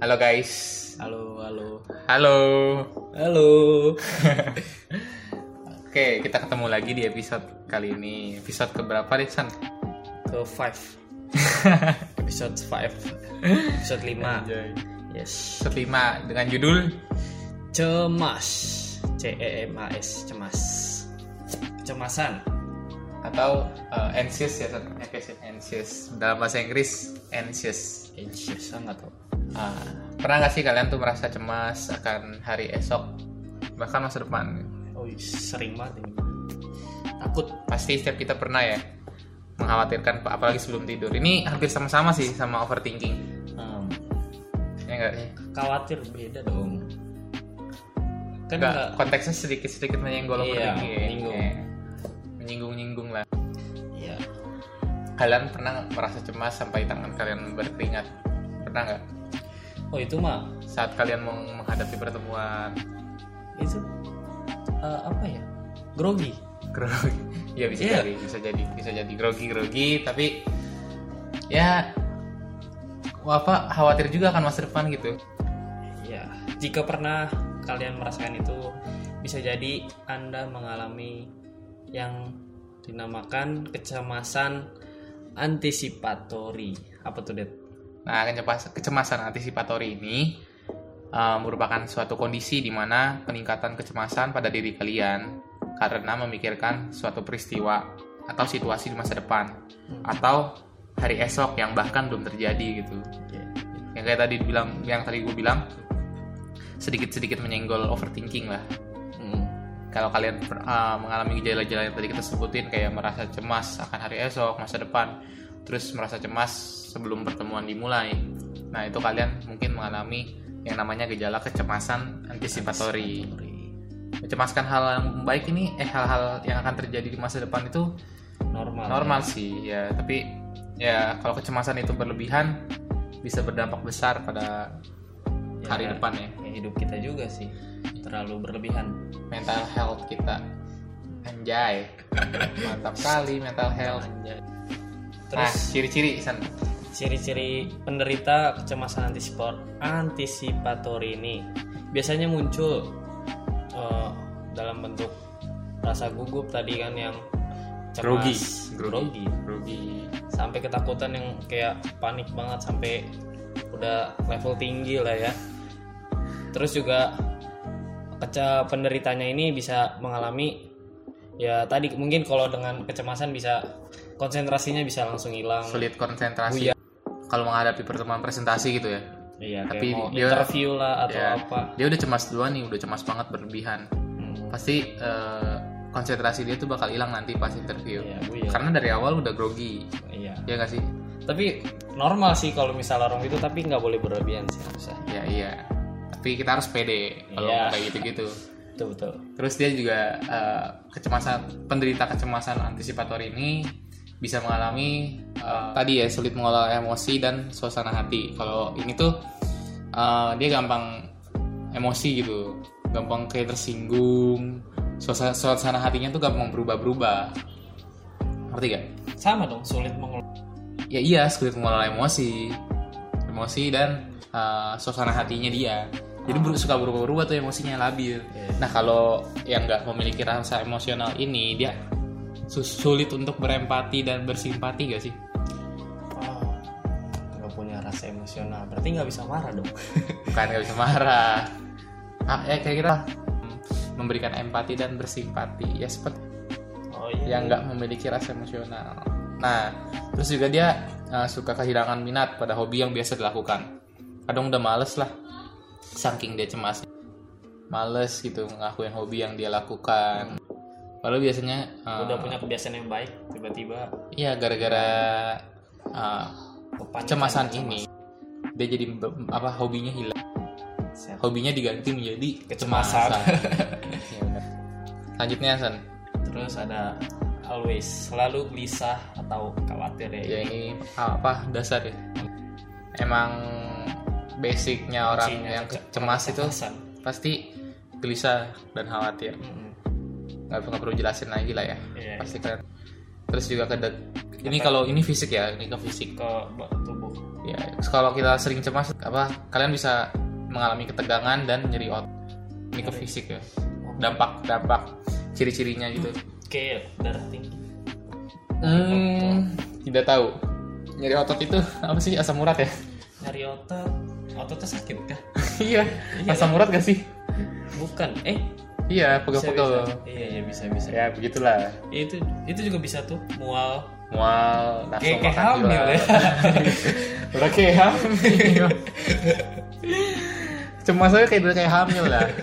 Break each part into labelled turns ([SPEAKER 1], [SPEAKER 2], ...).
[SPEAKER 1] Halo guys.
[SPEAKER 2] Halo, halo.
[SPEAKER 1] Halo.
[SPEAKER 2] Halo.
[SPEAKER 1] Oke, kita ketemu lagi di episode kali ini. Episode keberapa deh, San?
[SPEAKER 2] Ke 5. Episode 5. Episode 5. Yes.
[SPEAKER 1] Episode 5 dengan judul
[SPEAKER 2] Cemas. C E M A S, cemas. Kecemasan.
[SPEAKER 1] atau uh, anxious ya, San? Ya, anxious. Dalam bahasa Inggris, anxious.
[SPEAKER 2] Anxious sangat tuh.
[SPEAKER 1] Ah, pernah nggak sih kalian tuh merasa cemas akan hari esok, bahkan masa depan?
[SPEAKER 2] Oh, sering banget ini. Takut.
[SPEAKER 1] Pasti setiap kita pernah ya mengkhawatirkan, apalagi sebelum tidur. Ini hampir sama-sama sih sama overthinking.
[SPEAKER 2] Hmm,
[SPEAKER 1] Ya enggak sih?
[SPEAKER 2] khawatir beda dong. Kan
[SPEAKER 1] Enggak,
[SPEAKER 2] enggak
[SPEAKER 1] konteksnya sedikit-sedikit menyenggol
[SPEAKER 2] Iya,
[SPEAKER 1] overthinking ya.
[SPEAKER 2] menyinggung.
[SPEAKER 1] Iya. Menyinggung-nyinggung lah.
[SPEAKER 2] Iya.
[SPEAKER 1] Kalian pernah merasa cemas sampai tangan kalian berkeringat? Pernah nggak?
[SPEAKER 2] Oh, itu mah
[SPEAKER 1] Saat kalian mau menghadapi pertemuan
[SPEAKER 2] itu eh, apa ya? Grogi.
[SPEAKER 1] grogi, ya bisa
[SPEAKER 2] Iya.
[SPEAKER 1] jadi, bisa jadi, bisa jadi grogi-grogi, tapi ya apa khawatir juga akan masa depan gitu.
[SPEAKER 2] Ya, jika pernah kalian merasakan itu, bisa jadi Anda mengalami yang dinamakan kecemasan antisipatori. Apa tuh, Det?
[SPEAKER 1] Nah, kecemas- kecemasan antisipatori ini uh, merupakan suatu kondisi di mana peningkatan kecemasan pada diri kalian karena memikirkan suatu peristiwa atau situasi di masa depan atau hari esok yang bahkan belum terjadi gitu.
[SPEAKER 2] Ya,
[SPEAKER 1] Yang kayak tadi bilang, yang tadi gue bilang sedikit-sedikit menyenggol overthinking lah.
[SPEAKER 2] Hmm.
[SPEAKER 1] Kalau kalian uh, mengalami gejala-gejala yang tadi kita sebutin kayak merasa cemas akan hari esok, masa depan, terus merasa cemas sebelum pertemuan dimulai. Nah, itu kalian mungkin mengalami yang namanya gejala kecemasan antisipatori. Mencemaskan hal yang baik ini eh hal-hal yang akan terjadi di masa depan itu
[SPEAKER 2] Normal.
[SPEAKER 1] normal sih ya, tapi ya kalau kecemasan itu berlebihan bisa berdampak besar pada
[SPEAKER 2] Ya,
[SPEAKER 1] hari depan ya.
[SPEAKER 2] ya, hidup kita juga sih terlalu berlebihan.
[SPEAKER 1] mental health kita anjay mantap kali mental health
[SPEAKER 2] Anjay.
[SPEAKER 1] Nah
[SPEAKER 2] Terus
[SPEAKER 1] ciri-ciri San
[SPEAKER 2] ciri-ciri penderita kecemasan antisipor antisipatori ini biasanya muncul eh, dalam bentuk rasa gugup tadi kan yang cemas,
[SPEAKER 1] Grogi.
[SPEAKER 2] grogi,
[SPEAKER 1] grogi
[SPEAKER 2] sampai ketakutan yang kayak panik banget sampai udah level tinggi lah ya. Terus juga keca penderitanya ini bisa mengalami ya tadi mungkin kalau dengan kecemasan bisa konsentrasinya bisa langsung hilang.
[SPEAKER 1] sulit konsentrasi
[SPEAKER 2] Buyar.
[SPEAKER 1] kalau menghadapi pertemuan presentasi gitu ya
[SPEAKER 2] Iya,
[SPEAKER 1] Tapi
[SPEAKER 2] mau
[SPEAKER 1] dia-
[SPEAKER 2] interview lah atau
[SPEAKER 1] Ya,
[SPEAKER 2] apa.
[SPEAKER 1] dia udah cemas duluan nih udah cemas banget berlebihan
[SPEAKER 2] Hmm,
[SPEAKER 1] pasti eh, konsentrasi dia tuh bakal hilang nanti pas interview
[SPEAKER 2] Iya, ya.
[SPEAKER 1] karena dari awal udah grogi
[SPEAKER 2] Iya.
[SPEAKER 1] ya gak sih
[SPEAKER 2] Tapi normal sih kalau misalnya orang itu tapi nggak boleh berlebihan sih harusnya.
[SPEAKER 1] ya iya tapi kita harus pede kalau
[SPEAKER 2] Iya.
[SPEAKER 1] kayak gitu-gitu
[SPEAKER 2] Betul betul.
[SPEAKER 1] Terus dia juga eh, kecemasan penderita kecemasan antisipatori ini bisa mengalami eh, tadi ya sulit mengelola emosi dan suasana hati. Kalau ini tuh eh, dia gampang emosi gitu, gampang kayak tersinggung. Suasana, suasana hatinya tuh gampang berubah-berubah. Ngerti gak?
[SPEAKER 2] Sama dong sulit mengelola.
[SPEAKER 1] Ya iya sulit mengelola emosi, emosi dan eh, suasana hatinya dia. Jadi ber- suka berubah-ubah tuh emosinya labil.
[SPEAKER 2] Iya.
[SPEAKER 1] Nah kalau yang nggak memiliki rasa emosional ini dia sulit untuk berempati dan bersimpati gak sih?
[SPEAKER 2] Oh, nggak punya rasa emosional. Berarti nggak bisa marah dong.
[SPEAKER 1] Bukan nggak bisa marah. Ah, ya kayak kita memberikan empati dan bersimpati ya seperti
[SPEAKER 2] Oh iya.
[SPEAKER 1] yang nggak memiliki rasa emosional. Nah terus juga dia uh, suka kehilangan minat pada hobi yang biasa dilakukan. Kadang udah males lah, saking dia cemas, males gitu ngakuin hobi yang dia lakukan. Padahal biasanya uh,
[SPEAKER 2] Udah punya kebiasaan yang baik tiba-tiba
[SPEAKER 1] Iya gara-gara uh, kecemasan
[SPEAKER 2] cemas.
[SPEAKER 1] ini dia jadi apa hobinya hilang.
[SPEAKER 2] Set.
[SPEAKER 1] Hobinya diganti menjadi
[SPEAKER 2] Kecemasan.
[SPEAKER 1] Ya udah. Selanjutnya San,
[SPEAKER 2] Terus ada always selalu gelisah atau khawatir ya.
[SPEAKER 1] ya ini apa dasar ya? Emang basicnya orang
[SPEAKER 2] Kuncinya
[SPEAKER 1] yang cemas itu pasti gelisah dan khawatir.
[SPEAKER 2] Mm-mm.
[SPEAKER 1] Nggak, nggak perlu jelasin lagi lah ya.
[SPEAKER 2] Iya,
[SPEAKER 1] Pasti kalian. Terus juga ke ini kalau ini fisik ya, ini ke fisik.
[SPEAKER 2] ke tubuh.
[SPEAKER 1] ya kalau kita sering cemas apa kalian bisa mengalami ketegangan dan nyeri otot. Ini ke fisik ya. Dampak dampak ciri-cirinya gitu.
[SPEAKER 2] Kayak darah tinggi.
[SPEAKER 1] Hmm, tidak tahu. Nyeri otot itu apa sih? Asam urat ya?
[SPEAKER 2] Nyari otot. Ototnya sakit kah?
[SPEAKER 1] Iya. Asam urat gak sih?
[SPEAKER 2] Bukan. Eh
[SPEAKER 1] iya pegel-pegel
[SPEAKER 2] iya iya bisa bisa.
[SPEAKER 1] Ya begitulah.
[SPEAKER 2] Itu itu juga bisa tuh mual.
[SPEAKER 1] Mual langsung
[SPEAKER 2] kayak kayak hamil ya.
[SPEAKER 1] Udah kayak hamil. Cemas aja kayak udah kayak hamil lah.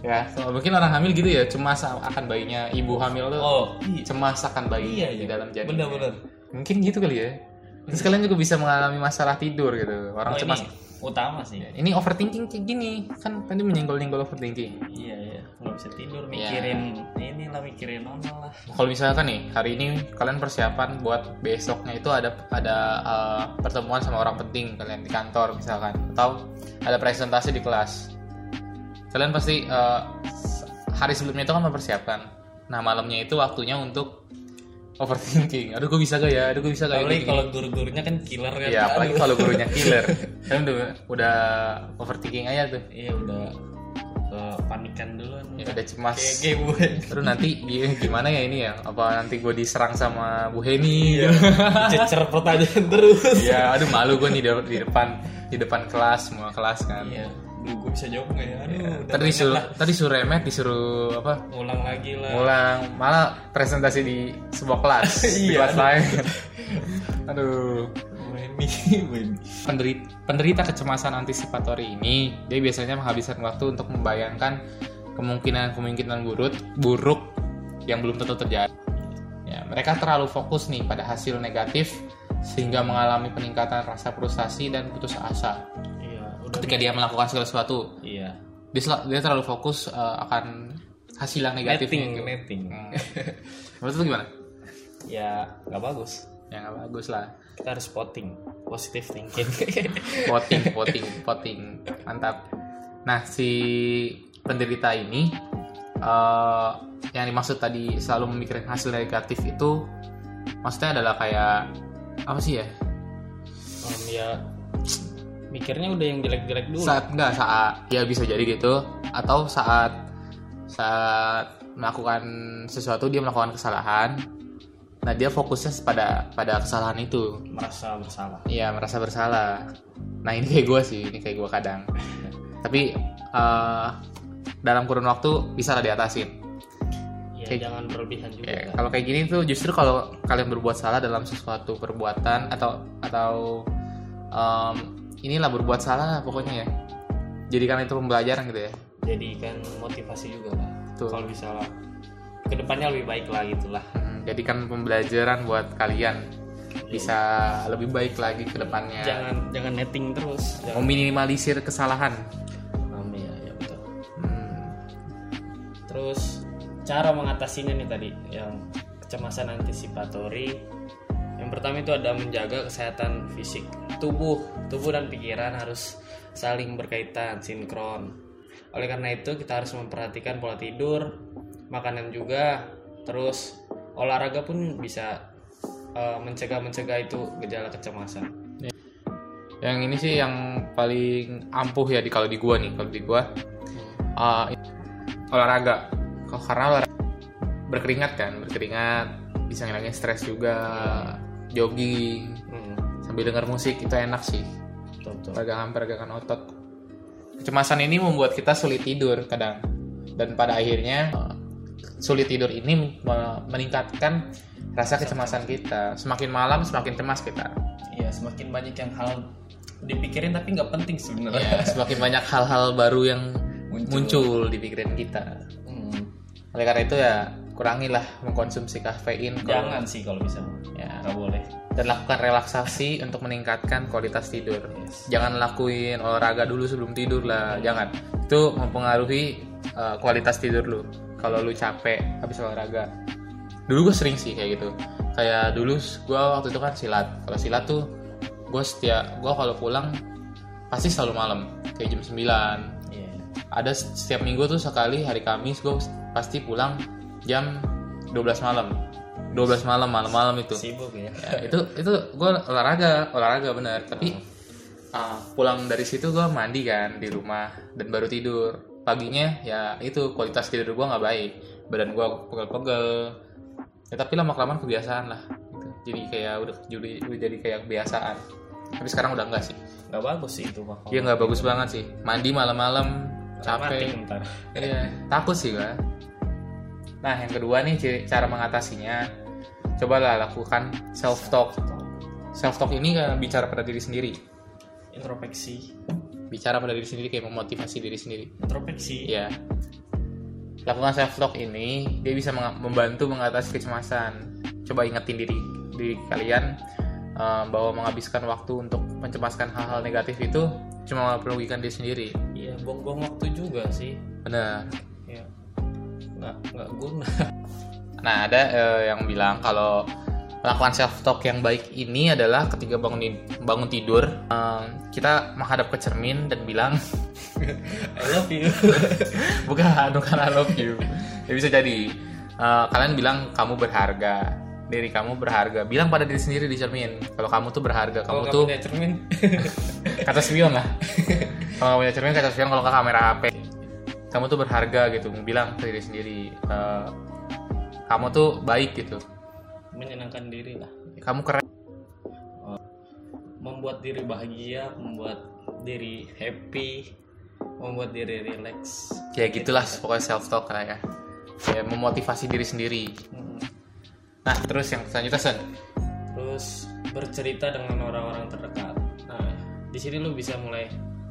[SPEAKER 1] Ya. So, mungkin orang hamil gitu ya cemas akan bayinya ibu hamil tuh
[SPEAKER 2] oh iya.
[SPEAKER 1] cemas akan bayi
[SPEAKER 2] Iya,
[SPEAKER 1] di
[SPEAKER 2] iya.
[SPEAKER 1] dalam janin
[SPEAKER 2] bener-bener
[SPEAKER 1] mungkin gitu kali ya. Terus kalian juga bisa mengalami masalah tidur gitu. Orang
[SPEAKER 2] oh,
[SPEAKER 1] cemas.
[SPEAKER 2] ini utama sih.
[SPEAKER 1] Ini overthinking kayak gini. Kan tadi menyenggol-nyenggol overthinking.
[SPEAKER 2] Iya iya. Nggak bisa tidur
[SPEAKER 1] Iya.
[SPEAKER 2] mikirin ini lah mikirin nona lah.
[SPEAKER 1] Kalau misalkan nih hari ini kalian persiapan buat besoknya itu ada ada uh, pertemuan sama orang penting kalian di kantor misalkan. Atau ada presentasi di kelas. Kalian pasti uh, hari sebelumnya itu kan mempersiapkan. Nah malamnya itu waktunya untuk overthinking. Aduh gue bisa gak ya? Aduh gue bisa gak ya?
[SPEAKER 2] Apalagi kalau guru-gurunya kan killer kan.
[SPEAKER 1] Iya, apalagi kalau gurunya killer. Kalian udah udah overthinking aja tuh.
[SPEAKER 2] Iya udah kepanikan duluan.
[SPEAKER 1] Ya, udah cemas.
[SPEAKER 2] Kayak kayak gue.
[SPEAKER 1] Aduh nanti gi- gimana ya ini ya? Apa nanti gue diserang sama Bu Heni?
[SPEAKER 2] Iya. cecer pertanyaan terus.
[SPEAKER 1] Iya, aduh malu gue nih di, di depan di depan kelas semua kelas kan.
[SPEAKER 2] iya Duh, gue bisa jawab nggak ya aduh udah
[SPEAKER 1] Tadi disuruh
[SPEAKER 2] lah.
[SPEAKER 1] tadi suruh remet disuruh apa?
[SPEAKER 2] ngulang lagi lah
[SPEAKER 1] Ngulang malah presentasi di sebuah kelas di
[SPEAKER 2] Iya,
[SPEAKER 1] kelas
[SPEAKER 2] aduh.
[SPEAKER 1] lain. aduh. Penderita, penderita kecemasan antisipatori ini dia biasanya menghabiskan waktu untuk membayangkan kemungkinan-kemungkinan buruk buruk yang belum tentu terjadi. Ya, mereka terlalu fokus nih pada hasil negatif sehingga mengalami peningkatan rasa frustasi dan putus asa.
[SPEAKER 2] Udah
[SPEAKER 1] Ketika dia melakukan segala sesuatu,
[SPEAKER 2] iya
[SPEAKER 1] dia, terlalu fokus uh, akan hasil yang negatif
[SPEAKER 2] netting netting
[SPEAKER 1] Hmm. Menurut lu gimana?
[SPEAKER 2] ya nggak bagus
[SPEAKER 1] Ya nggak bagus lah.
[SPEAKER 2] kita harus spotting positive thinking
[SPEAKER 1] voting, voting, voting, mantap. Nah si penderita ini eh, yang dimaksud tadi selalu memikirkan hasil negatif itu maksudnya adalah kayak apa sih ya?
[SPEAKER 2] Em, ya mikirnya udah yang jelek-jelek dulu
[SPEAKER 1] Saat enggak saat ya bisa jadi gitu atau saat saat melakukan sesuatu dia melakukan kesalahan. Nah dia fokusnya pada pada kesalahan itu.
[SPEAKER 2] merasa bersalah
[SPEAKER 1] Iya merasa bersalah. Nah ini kayak gue sih, ini kayak gue kadang. Tapi eh, dalam kurun waktu bisa lah diatasin.
[SPEAKER 2] ya
[SPEAKER 1] Kayak-
[SPEAKER 2] jangan berlebihan juga
[SPEAKER 1] Ya,
[SPEAKER 2] kan.
[SPEAKER 1] kalau kayak gini tuh justru kalau kalian berbuat salah dalam sesuatu perbuatan atau atau em, inilah berbuat salah lah pokoknya ya. Jadikan itu pembelajaran gitu ya.
[SPEAKER 2] jadikan motivasi juga lah. Kalau bisa lah. Ke depannya lebih baik lah gitulah.
[SPEAKER 1] Hmm, Jadikan pembelajaran buat kalian. Bisa lebih baik lagi ke depannya.
[SPEAKER 2] jangan jangan netting terus. Jangan
[SPEAKER 1] Meminimalisir kesalahan.
[SPEAKER 2] Amin, ya, ya betul.
[SPEAKER 1] Hmm,
[SPEAKER 2] terus cara mengatasinya nih tadi. Yang kecemasan antisipatori pertama itu ada menjaga kesehatan fisik. Tubuh tubuh dan pikiran harus saling berkaitan sinkron. Oleh karena itu kita harus memperhatikan pola tidur makanan juga terus olahraga pun bisa eh, mencegah mencegah itu gejala kecemasan.
[SPEAKER 1] Yang ini sih yang paling ampuh ya di kalau di gua nih, kalau di gua uh, olahraga. Karena olahraga berkeringat kan, berkeringat bisa ngilangin stres juga, jogging
[SPEAKER 2] Hmm,
[SPEAKER 1] sambil denger musik itu enak sih.
[SPEAKER 2] betul, betul.
[SPEAKER 1] Peregangan peregangan otot. Kecemasan ini membuat kita sulit tidur kadang, dan pada akhirnya uh, sulit tidur ini me- meningkatkan rasa kecemasan kita. Semakin malam semakin cemas kita.
[SPEAKER 2] Iya, semakin banyak yang hal dipikirin tapi nggak penting sebenarnya.
[SPEAKER 1] ya, semakin banyak hal-hal baru yang
[SPEAKER 2] Muncul.
[SPEAKER 1] muncul, di pikiran kita.
[SPEAKER 2] Hmm,
[SPEAKER 1] Oleh karena itu ya kurangilah mengkonsumsi kafein kalau-
[SPEAKER 2] jangan sih kalau bisa.
[SPEAKER 1] Ya,
[SPEAKER 2] Nggak boleh.
[SPEAKER 1] dan lakukan relaksasi untuk meningkatkan kualitas tidur.
[SPEAKER 2] Yes.
[SPEAKER 1] Jangan lakuin olahraga dulu sebelum tidur lah, jangan. Itu mempengaruhi uh, kualitas tidur lu. Kalau lu capek habis olahraga. Dulu gue sering sih kayak gitu. Kayak dulu gue waktu itu kan silat. Kalau silat tuh gue setiap gue kalau pulang pasti selalu malam kayak jam 9
[SPEAKER 2] Iya.
[SPEAKER 1] ada setiap minggu tuh sekali hari Kamis gue pasti pulang jam 12 malam 12 malam malam-malam itu.
[SPEAKER 2] Sibuk ya.
[SPEAKER 1] Ya, itu itu gue olahraga olahraga bener. Tapi uh, pulang dari situ gue mandi kan di rumah dan baru tidur. Paginya ya itu kualitas tidur gue nggak baik. Badan gue pegel-pegel. Ya tapi lama kelamaan kebiasaan lah gitu. jadi kayak udah jadi udah jadi kayak kebiasaan. Tapi sekarang udah enggak sih.
[SPEAKER 2] Nggak bagus sih itu mah
[SPEAKER 1] Iya nggak bagus banget sih. Mandi malam-malam capek. Iya, takut sih gua. Nah, yang kedua nih cara mengatasinya, cobalah lakukan self talk. Self talk ini kan bicara pada diri sendiri,
[SPEAKER 2] introspeksi
[SPEAKER 1] bicara pada diri sendiri kayak memotivasi diri sendiri.
[SPEAKER 2] introspeksi
[SPEAKER 1] Iya. Lakukan self talk ini dia bisa membantu mengatasi kecemasan. Coba ingetin diri diri kalian eh, bahwa menghabiskan waktu untuk mencemaskan hal-hal negatif itu cuma merugikan diri sendiri.
[SPEAKER 2] iya buang-buang waktu juga sih
[SPEAKER 1] Benar.
[SPEAKER 2] Nggak nggak guna
[SPEAKER 1] Nah, ada eh, yang bilang kalau melakukan self talk yang baik ini adalah ketika bangun bangun tidur eh, kita menghadap ke cermin dan bilang
[SPEAKER 2] I love you
[SPEAKER 1] bukan bukan I love you. Ya bisa jadi Eh, kalian bilang kamu berharga, diri kamu berharga. Bilang pada diri sendiri di cermin kalau kamu tuh berharga, kamu
[SPEAKER 2] kamu
[SPEAKER 1] tuh
[SPEAKER 2] punya cermin
[SPEAKER 1] kata spion lah. kalau punya cermin kata spion kalau nggak kamera HP. Kamu tuh berharga gitu, bilang ke diri sendiri. eh, kamu tuh baik gitu.
[SPEAKER 2] menyenangkan diri lah
[SPEAKER 1] Kamu keren.
[SPEAKER 2] membuat diri bahagia membuat diri happy membuat diri relax
[SPEAKER 1] ya gitulah pokoknya self talk lah ya kayak memotivasi diri sendiri
[SPEAKER 2] Hmm.
[SPEAKER 1] nah terus yang selanjutnya Sen
[SPEAKER 2] terus bercerita dengan orang-orang terdekat nah di sini lu bisa mulai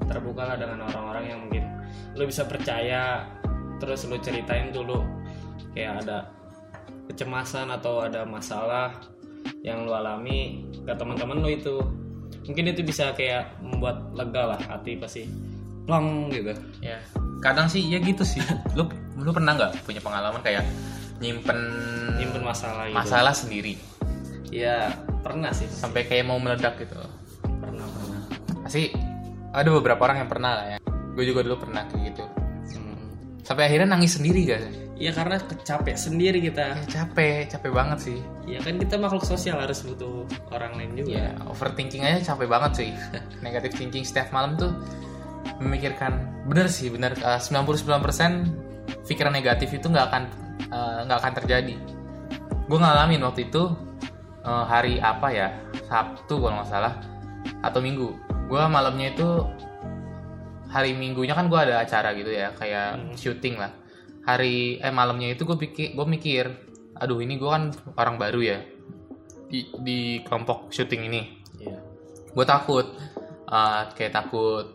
[SPEAKER 2] terbuka lah dengan orang-orang yang mungkin lu bisa percaya. Terus lu ceritain dulu kayak ada kecemasan atau ada masalah yang lu alami ke teman-teman lu itu. Mungkin itu bisa kayak membuat lega lah hati pasti. Plong gitu.
[SPEAKER 1] Ya. Kadang sih ya gitu sih. Lu lu pernah nggak punya pengalaman kayak nyimpen
[SPEAKER 2] nyimpen masalah gitu?
[SPEAKER 1] masalah sendiri?
[SPEAKER 2] Ya pernah sih.
[SPEAKER 1] Sampai kayak mau meledak gitu.
[SPEAKER 2] Pernah pernah.
[SPEAKER 1] Pasti ada beberapa orang yang pernah lah ya. Gue juga dulu pernah kayak gitu.
[SPEAKER 2] Hmm.
[SPEAKER 1] sampai akhirnya nangis sendiri guys.
[SPEAKER 2] Ya karena capek sendiri kita.
[SPEAKER 1] Ya, capek. Capek banget sih.
[SPEAKER 2] Ya kan kita makhluk sosial harus butuh orang lain juga.
[SPEAKER 1] ya overthinking aja capek banget sih. Negatif thinking setiap malam tuh memikirkan bener sih bener. Eh, 99% pikiran negatif itu nggak akan eh, nggak akan terjadi. Gue ngalamin waktu itu eh, hari apa ya? Sabtu kalau nggak salah atau Minggu gue malamnya itu hari Minggunya kan gue ada acara gitu ya kayak syuting lah. Hari eh malamnya itu gue pikir gue mikir aduh ini gue kan orang baru ya di, di kelompok syuting ini.
[SPEAKER 2] Iya.
[SPEAKER 1] gue takut uh, kayak takut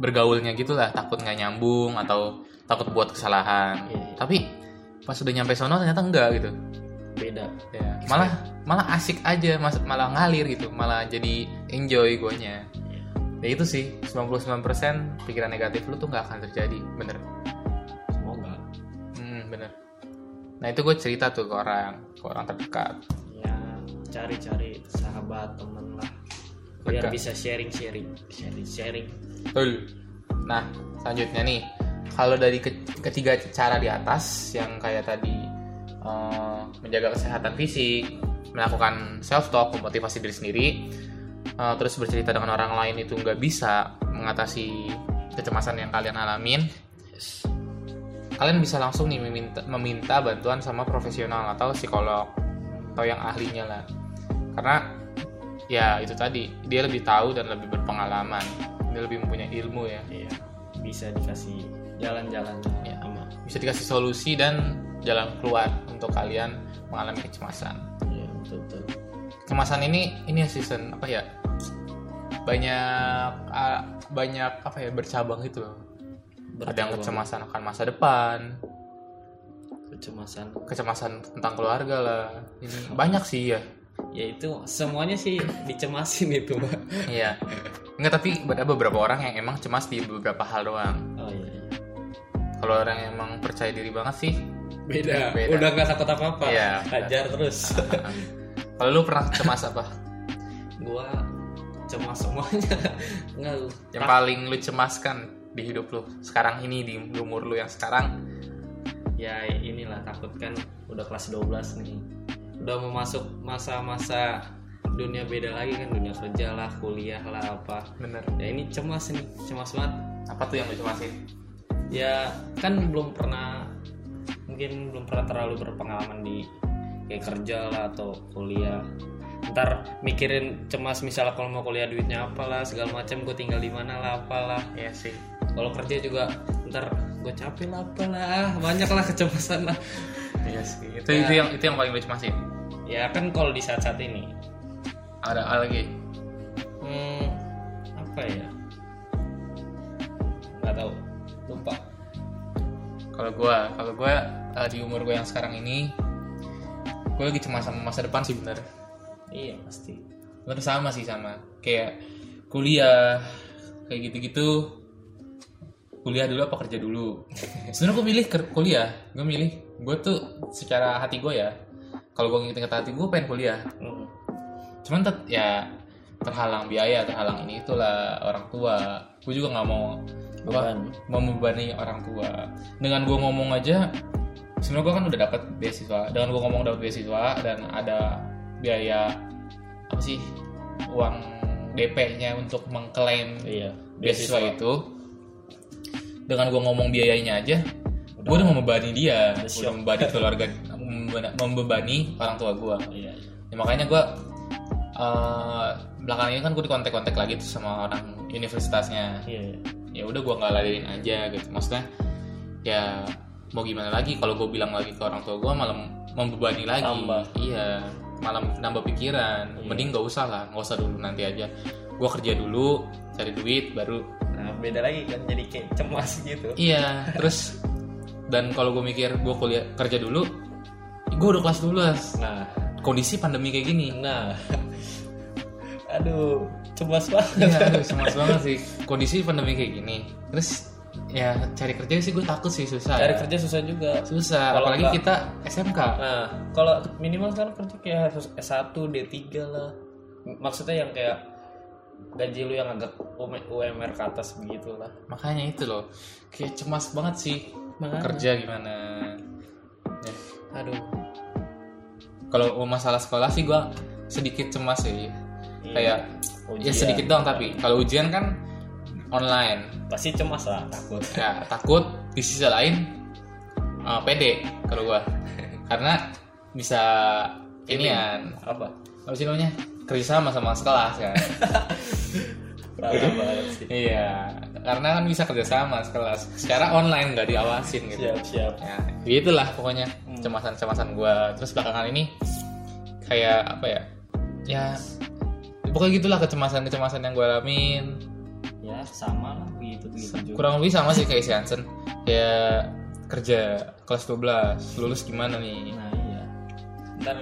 [SPEAKER 1] bergaulnya gitu lah takut nggak nyambung atau takut buat kesalahan.
[SPEAKER 2] Iya, iya.
[SPEAKER 1] tapi pas udah nyampe sono ternyata enggak gitu
[SPEAKER 2] Beda.
[SPEAKER 1] ya malah malah asik aja mas malah ngalir gitu malah jadi enjoy guanya
[SPEAKER 2] Iya.
[SPEAKER 1] ya itu sih 99% pikiran negatif lu tuh nggak akan terjadi bener
[SPEAKER 2] Semoga.
[SPEAKER 1] hmm, bener nah itu gue cerita tuh ke orang ke orang terdekat
[SPEAKER 2] Ya cari-cari sahabat temen lah. Biar
[SPEAKER 1] Dekat.
[SPEAKER 2] bisa sharing-sharing, sharing-sharing.
[SPEAKER 1] Betul. Nah, selanjutnya nih, kalau dari ke- ketiga cara di atas yang kayak tadi eh, menjaga kesehatan fisik, melakukan self talk, memotivasi diri sendiri, eh, terus bercerita dengan orang lain itu nggak bisa mengatasi kecemasan yang kalian alamin, kalian bisa langsung nih meminta, meminta bantuan sama profesional atau psikolog atau yang ahlinya lah. Karena ya itu tadi dia lebih tahu dan lebih berpengalaman, dia lebih mempunyai ilmu ya.
[SPEAKER 2] Iya. Bisa dikasih jalan-jalan
[SPEAKER 1] Ya.
[SPEAKER 2] sama.
[SPEAKER 1] Bisa dikasih solusi dan jalan keluar untuk kalian mengalami kecemasan.
[SPEAKER 2] Iya betul betul.
[SPEAKER 1] Kecemasan ini ini ya season apa ya? Banyak ah, banyak apa ya bercabang gitu loh. Ada yang
[SPEAKER 2] Bercabang.
[SPEAKER 1] kecemasan akan masa depan,
[SPEAKER 2] Kecemasan.
[SPEAKER 1] kecemasan tentang keluarga lah. Ini banyak sih ya.
[SPEAKER 2] Ya itu semuanya sih dicemasin itu, Mbak.
[SPEAKER 1] Iya. Enggak tapi ada beberapa orang yang emang cemas di beberapa hal doang.
[SPEAKER 2] Oh iya. iya.
[SPEAKER 1] Kalau orang yang emang percaya diri banget sih,
[SPEAKER 2] Beda.
[SPEAKER 1] Beda.
[SPEAKER 2] Udah nggak takut apa-apa.
[SPEAKER 1] Iya.
[SPEAKER 2] Hajar terus.
[SPEAKER 1] kalau lu pernah cemas apa?
[SPEAKER 2] gua cemas semuanya. Enggak lu.
[SPEAKER 1] Yang paling lu cemaskan di hidup lu sekarang ini di umur lu yang sekarang?
[SPEAKER 2] ya inilah takut kan udah kelas 12 nih udah mau masuk masa-masa dunia beda lagi kan dunia kerja lah kuliah lah apa
[SPEAKER 1] bener
[SPEAKER 2] ya ini cemas nih cemas banget
[SPEAKER 1] apa tuh yang lu cemasin
[SPEAKER 2] ya kan belum pernah mungkin belum pernah terlalu berpengalaman di kayak kerja lah atau kuliah. Ntar mikirin cemas misalnya kalau mau kuliah duitnya apalah segala macam gue tinggal di mana lah apalah.
[SPEAKER 1] Iya sih.
[SPEAKER 2] Kalau kerja juga ntar gue capek lah apalah. Banyak lah kecemasan lah.
[SPEAKER 1] Iya sih. Itu
[SPEAKER 2] Ya.
[SPEAKER 1] itu yang itu yang paling lu cemasin
[SPEAKER 2] ya kan kalau di saat-saat ini.
[SPEAKER 1] Ada ada lagi?
[SPEAKER 2] Hmm, apa ya? Nggak tahu
[SPEAKER 1] kalau gua kalau gua eh, di umur gua yang sekarang ini gua lagi cemas sama masa depan sih bener.
[SPEAKER 2] Iya pasti.
[SPEAKER 1] Bener sama sih sama. Kayak kuliah kayak gitu-gitu. Kuliah dulu apa kerja dulu? Sebenarnya gue milih kuliah. Gue milih gue tuh secara hati gue ya kalau gue nginget hati gue pengen kuliah.
[SPEAKER 2] Hmm.
[SPEAKER 1] cuman tet- ya terhalang biaya terhalang ini itulah orang tua. Gue juga nggak mau
[SPEAKER 2] Beban.
[SPEAKER 1] membebani orang tua. Dengan gue ngomong aja sebenarnya gue kan udah dapat beasiswa. Dengan gue ngomong dapat beasiswa dan ada biaya apa sih uang DP-nya untuk mengklaim
[SPEAKER 2] iya
[SPEAKER 1] beasiswa itu dengan gue ngomong biayanya aja gue udah membebani dia.
[SPEAKER 2] Udah
[SPEAKER 1] udah membebani keluarga membebani- orang tua gue
[SPEAKER 2] iya
[SPEAKER 1] ya, makanya gue eh belakangan ini kan gue dikontak-kontak lagi tuh sama orang universitasnya.
[SPEAKER 2] Iya iya.
[SPEAKER 1] Ya udah gue nggak ladenin aja gitu. Maksudnya ya mau gimana lagi? Kalau gue bilang lagi ke orang tua gue malah membebani lagi.
[SPEAKER 2] Tambah.
[SPEAKER 1] iya malah nambah pikiran.
[SPEAKER 2] Iya.
[SPEAKER 1] mending gak usah lah nggak usah dulu nanti aja. Gue kerja dulu cari duit baru.
[SPEAKER 2] Nah beda lagi kan jadi kayak cemas gitu.
[SPEAKER 1] Iya terus dan kalau gue mikir gue kuliah kerja dulu gue udah kelas 12
[SPEAKER 2] nah.
[SPEAKER 1] Kondisi pandemi kayak gini.
[SPEAKER 2] Nah. Aduh cemas banget
[SPEAKER 1] Iya, aduh, cemas banget sih kondisi pandemi kayak gini. Terus ya cari kerja sih gue takut sih susah.
[SPEAKER 2] cari
[SPEAKER 1] ya.
[SPEAKER 2] kerja susah juga
[SPEAKER 1] susah,
[SPEAKER 2] Kalau
[SPEAKER 1] apalagi
[SPEAKER 2] enggak-
[SPEAKER 1] kita SMK.
[SPEAKER 2] nah kalau minimal sekarang kerja kayak harus S1 D3 lah maksudnya yang kayak gaji lu yang agak UM- UMR ke atas begitu lah
[SPEAKER 1] Makanya itu loh, kayak cemas banget sih
[SPEAKER 2] Makanya.
[SPEAKER 1] kerja gimana. Ya.
[SPEAKER 2] aduh
[SPEAKER 1] Kalau masalah sekolah sih gue sedikit cemas sih. Kayak ya
[SPEAKER 2] Ujian.
[SPEAKER 1] sedikit doang tapi kalau ujian kan online.
[SPEAKER 2] pasti cemas lah takut.
[SPEAKER 1] Ya takut di sisi lain eh, pede kalau gue karena bisa inian.
[SPEAKER 2] apa?
[SPEAKER 1] Apa sih namanya? Kerja sama sama sekelas kan iya. Karena kan bisa kerja sama sekelas. Secara online nggak diawasin gitu.
[SPEAKER 2] Siap siap.
[SPEAKER 1] Ya gitulah pokoknya cemasan-cemasan gue terus belakangan ini kayak apa ya? Ya pokoknya gitulah kecemasan-kecemasan yang gue alamin.
[SPEAKER 2] Ya sama lah begitu juga.
[SPEAKER 1] kurang lebih sama sih kayak si Hansen. Ya kerja kelas 12 lulus gimana nih?
[SPEAKER 2] Nah iya. Ntar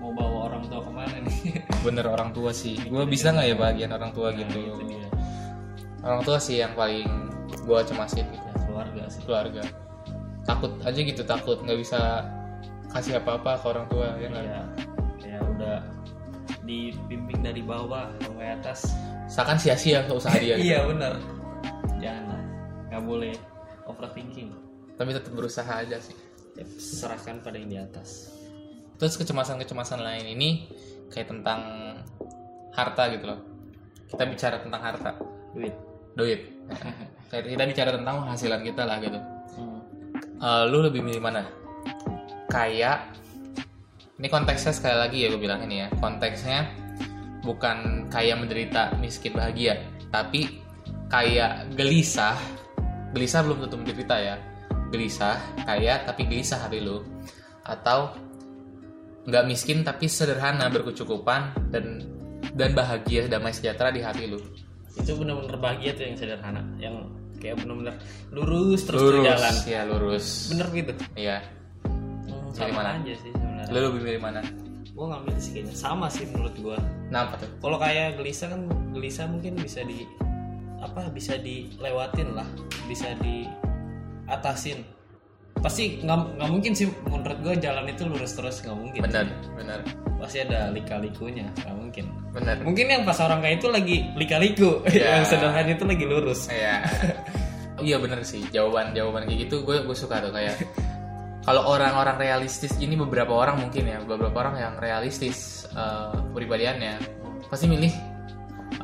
[SPEAKER 2] mau bawa orang tua ke mana nih?
[SPEAKER 1] Bener orang tua sih. Gue bisa nggak ya bagian orang tua
[SPEAKER 2] Nah,
[SPEAKER 1] gitu?
[SPEAKER 2] itu dia.
[SPEAKER 1] Orang tua sih yang paling gue cemasin gitu.
[SPEAKER 2] Ya, keluarga sih.
[SPEAKER 1] Keluarga. Takut aja gitu takut. Nggak bisa kasih apa-apa ke orang tua ya
[SPEAKER 2] ya dibimbing dari bawah sampai atas.
[SPEAKER 1] Seakan sia-sia usaha dia gitu.
[SPEAKER 2] iya benar. Janganlah nggak boleh overthinking.
[SPEAKER 1] Tapi tetap berusaha aja sih.
[SPEAKER 2] Serahkan pada yang di atas.
[SPEAKER 1] Terus kecemasan-kecemasan lain ini kayak tentang harta gitu loh. Kita bicara tentang harta.
[SPEAKER 2] Duit.
[SPEAKER 1] Duit. Kayak kita bicara tentang penghasilan kita lah gitu.
[SPEAKER 2] Hmm.
[SPEAKER 1] Eh, lu lebih milih mana? Kayak ini konteksnya sekali lagi ya gue bilang ini ya. Konteksnya bukan kayak menderita miskin bahagia tapi kayak gelisah. Gelisah belum tentu menderita ya. Gelisah kaya tapi gelisah hati lu. Atau nggak miskin tapi sederhana berkecukupan dan dan bahagia damai sejahtera di hati lu.
[SPEAKER 2] Itu benar-benar bahagia tuh yang sederhana yang kayak benar-benar lurus terus
[SPEAKER 1] lurus
[SPEAKER 2] berjalan.
[SPEAKER 1] ya lurus.
[SPEAKER 2] Bener gitu?
[SPEAKER 1] Iya.
[SPEAKER 2] Hmm, sama
[SPEAKER 1] mana?
[SPEAKER 2] aja sih
[SPEAKER 1] lu lebih milih mana?
[SPEAKER 2] Gue ngambil sih kayaknya. Sama sih menurut gue
[SPEAKER 1] nah apa tuh?
[SPEAKER 2] Kalau kayak gelisah kan gelisah mungkin bisa di apa bisa dilewatin lah. Bisa diatasin pasti nggak mungkin sih menurut gue jalan itu lurus terus nggak mungkin.
[SPEAKER 1] Benar benar.
[SPEAKER 2] Pasti ada lika-likunya nggak mungkin.
[SPEAKER 1] Benar.
[SPEAKER 2] Mungkin yang pas orang kayak itu lagi lika-liku
[SPEAKER 1] Ya.
[SPEAKER 2] yang sederhana itu lagi lurus.
[SPEAKER 1] Iya. iya bener sih. Jawaban jawaban kayak gitu gue gue suka tuh kayak kalau orang-orang realistis ini beberapa orang mungkin ya beberapa orang yang realistis uh, pribadiannya pasti milih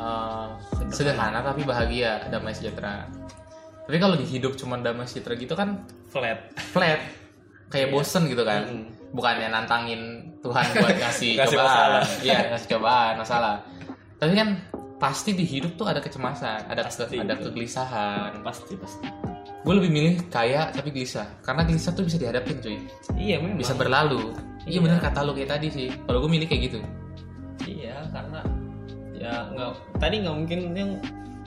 [SPEAKER 1] uh, sederhana. tapi bahagia damai sejahtera. Tapi kalau di hidup cuma damai sejahtera gitu kan
[SPEAKER 2] flat.
[SPEAKER 1] flat. Kayak bosen gitu kan. Bukannya nantangin Tuhan buat ngasih cobaan. iya ngasih cobaan masalah. Tapi kan pasti di hidup tuh ada kecemasan ada
[SPEAKER 2] Pasti,
[SPEAKER 1] ada kegelisahan.
[SPEAKER 2] Pasti pasti
[SPEAKER 1] gue lebih milih kaya tapi gelisah. Karena gelisah tuh bisa dihadapin cuy.
[SPEAKER 2] Iya memang.
[SPEAKER 1] Bisa berlalu. Iya
[SPEAKER 2] Iya.
[SPEAKER 1] bener kata lo kayak tadi sih. Kalau gue milih kayak gitu.
[SPEAKER 2] Iya karena ya nggak tadi nggak mungkin yang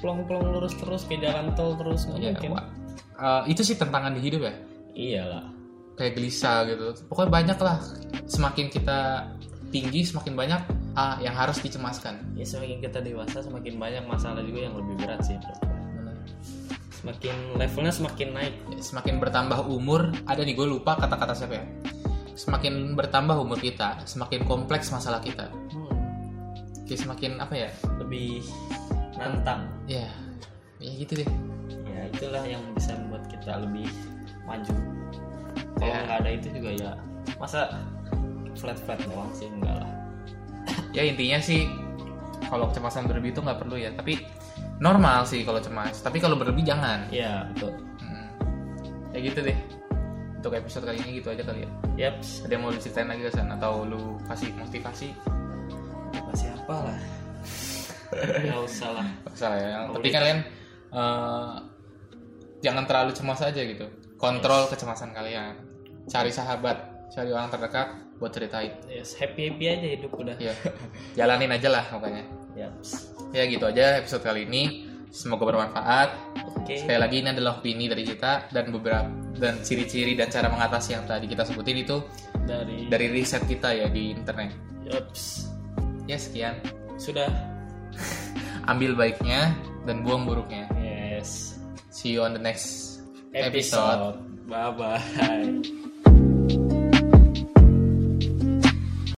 [SPEAKER 2] plong-plong lurus terus kayak jalan tol terus nggak
[SPEAKER 1] Iya,
[SPEAKER 2] mungkin.
[SPEAKER 1] Eh, itu sih tantangan di hidup ya?
[SPEAKER 2] Iyalah.
[SPEAKER 1] Kayak gelisah gitu. Pokoknya banyak lah. Semakin kita tinggi semakin banyak ah, yang harus dicemaskan.
[SPEAKER 2] Ya semakin kita dewasa semakin banyak masalah juga yang lebih berat sih. Semakin levelnya semakin naik.
[SPEAKER 1] Semakin bertambah umur ada nih gue lupa kata-kata siapa ya. Semakin bertambah umur kita semakin kompleks masalah kita. Kayak semakin apa ya?
[SPEAKER 2] Lebih nantang
[SPEAKER 1] ya ya gitu deh.
[SPEAKER 2] Ya itulah yang bisa membuat kita lebih maju. Kalau
[SPEAKER 1] Ya.
[SPEAKER 2] nggak ada itu juga ya masa flat flat doang sih enggak lah.
[SPEAKER 1] Ya intinya sih kalau kecemasan berlebih itu nggak perlu ya. Tapi normal sih kalau cemas tapi kalau berlebih jangan.
[SPEAKER 2] Ya betul.
[SPEAKER 1] Hmm. ya gitu deh. Untuk episode kali ini gitu aja kali ya.
[SPEAKER 2] Yaps
[SPEAKER 1] ada yang mau diceritain lagi San atau lu kasih motivasi?
[SPEAKER 2] Masih apa lah? Nggak usah lah.
[SPEAKER 1] Gak usah lah ya. Yang penting kalian eh, jangan terlalu cemas aja gitu. Kontrol kecemasan kalian. Cari sahabat cari orang terdekat buat ceritain.
[SPEAKER 2] Yes happy happy aja hidup udah.
[SPEAKER 1] Ya jalanin aja lah pokoknya.
[SPEAKER 2] Yaps
[SPEAKER 1] ya gitu aja episode kali ini. Semoga bermanfaat.
[SPEAKER 2] Oke.
[SPEAKER 1] Sekali lagi ini adalah opini dari kita dan beberapa dan ciri-ciri dan cara mengatasi yang tadi kita sebutin itu
[SPEAKER 2] dari
[SPEAKER 1] dari riset kita ya di internet.
[SPEAKER 2] Yaps
[SPEAKER 1] ya sekian.
[SPEAKER 2] Sudah.
[SPEAKER 1] Ambil baiknya dan buang buruknya.
[SPEAKER 2] Yes.
[SPEAKER 1] See you on the next episode.
[SPEAKER 2] episode. Bye bye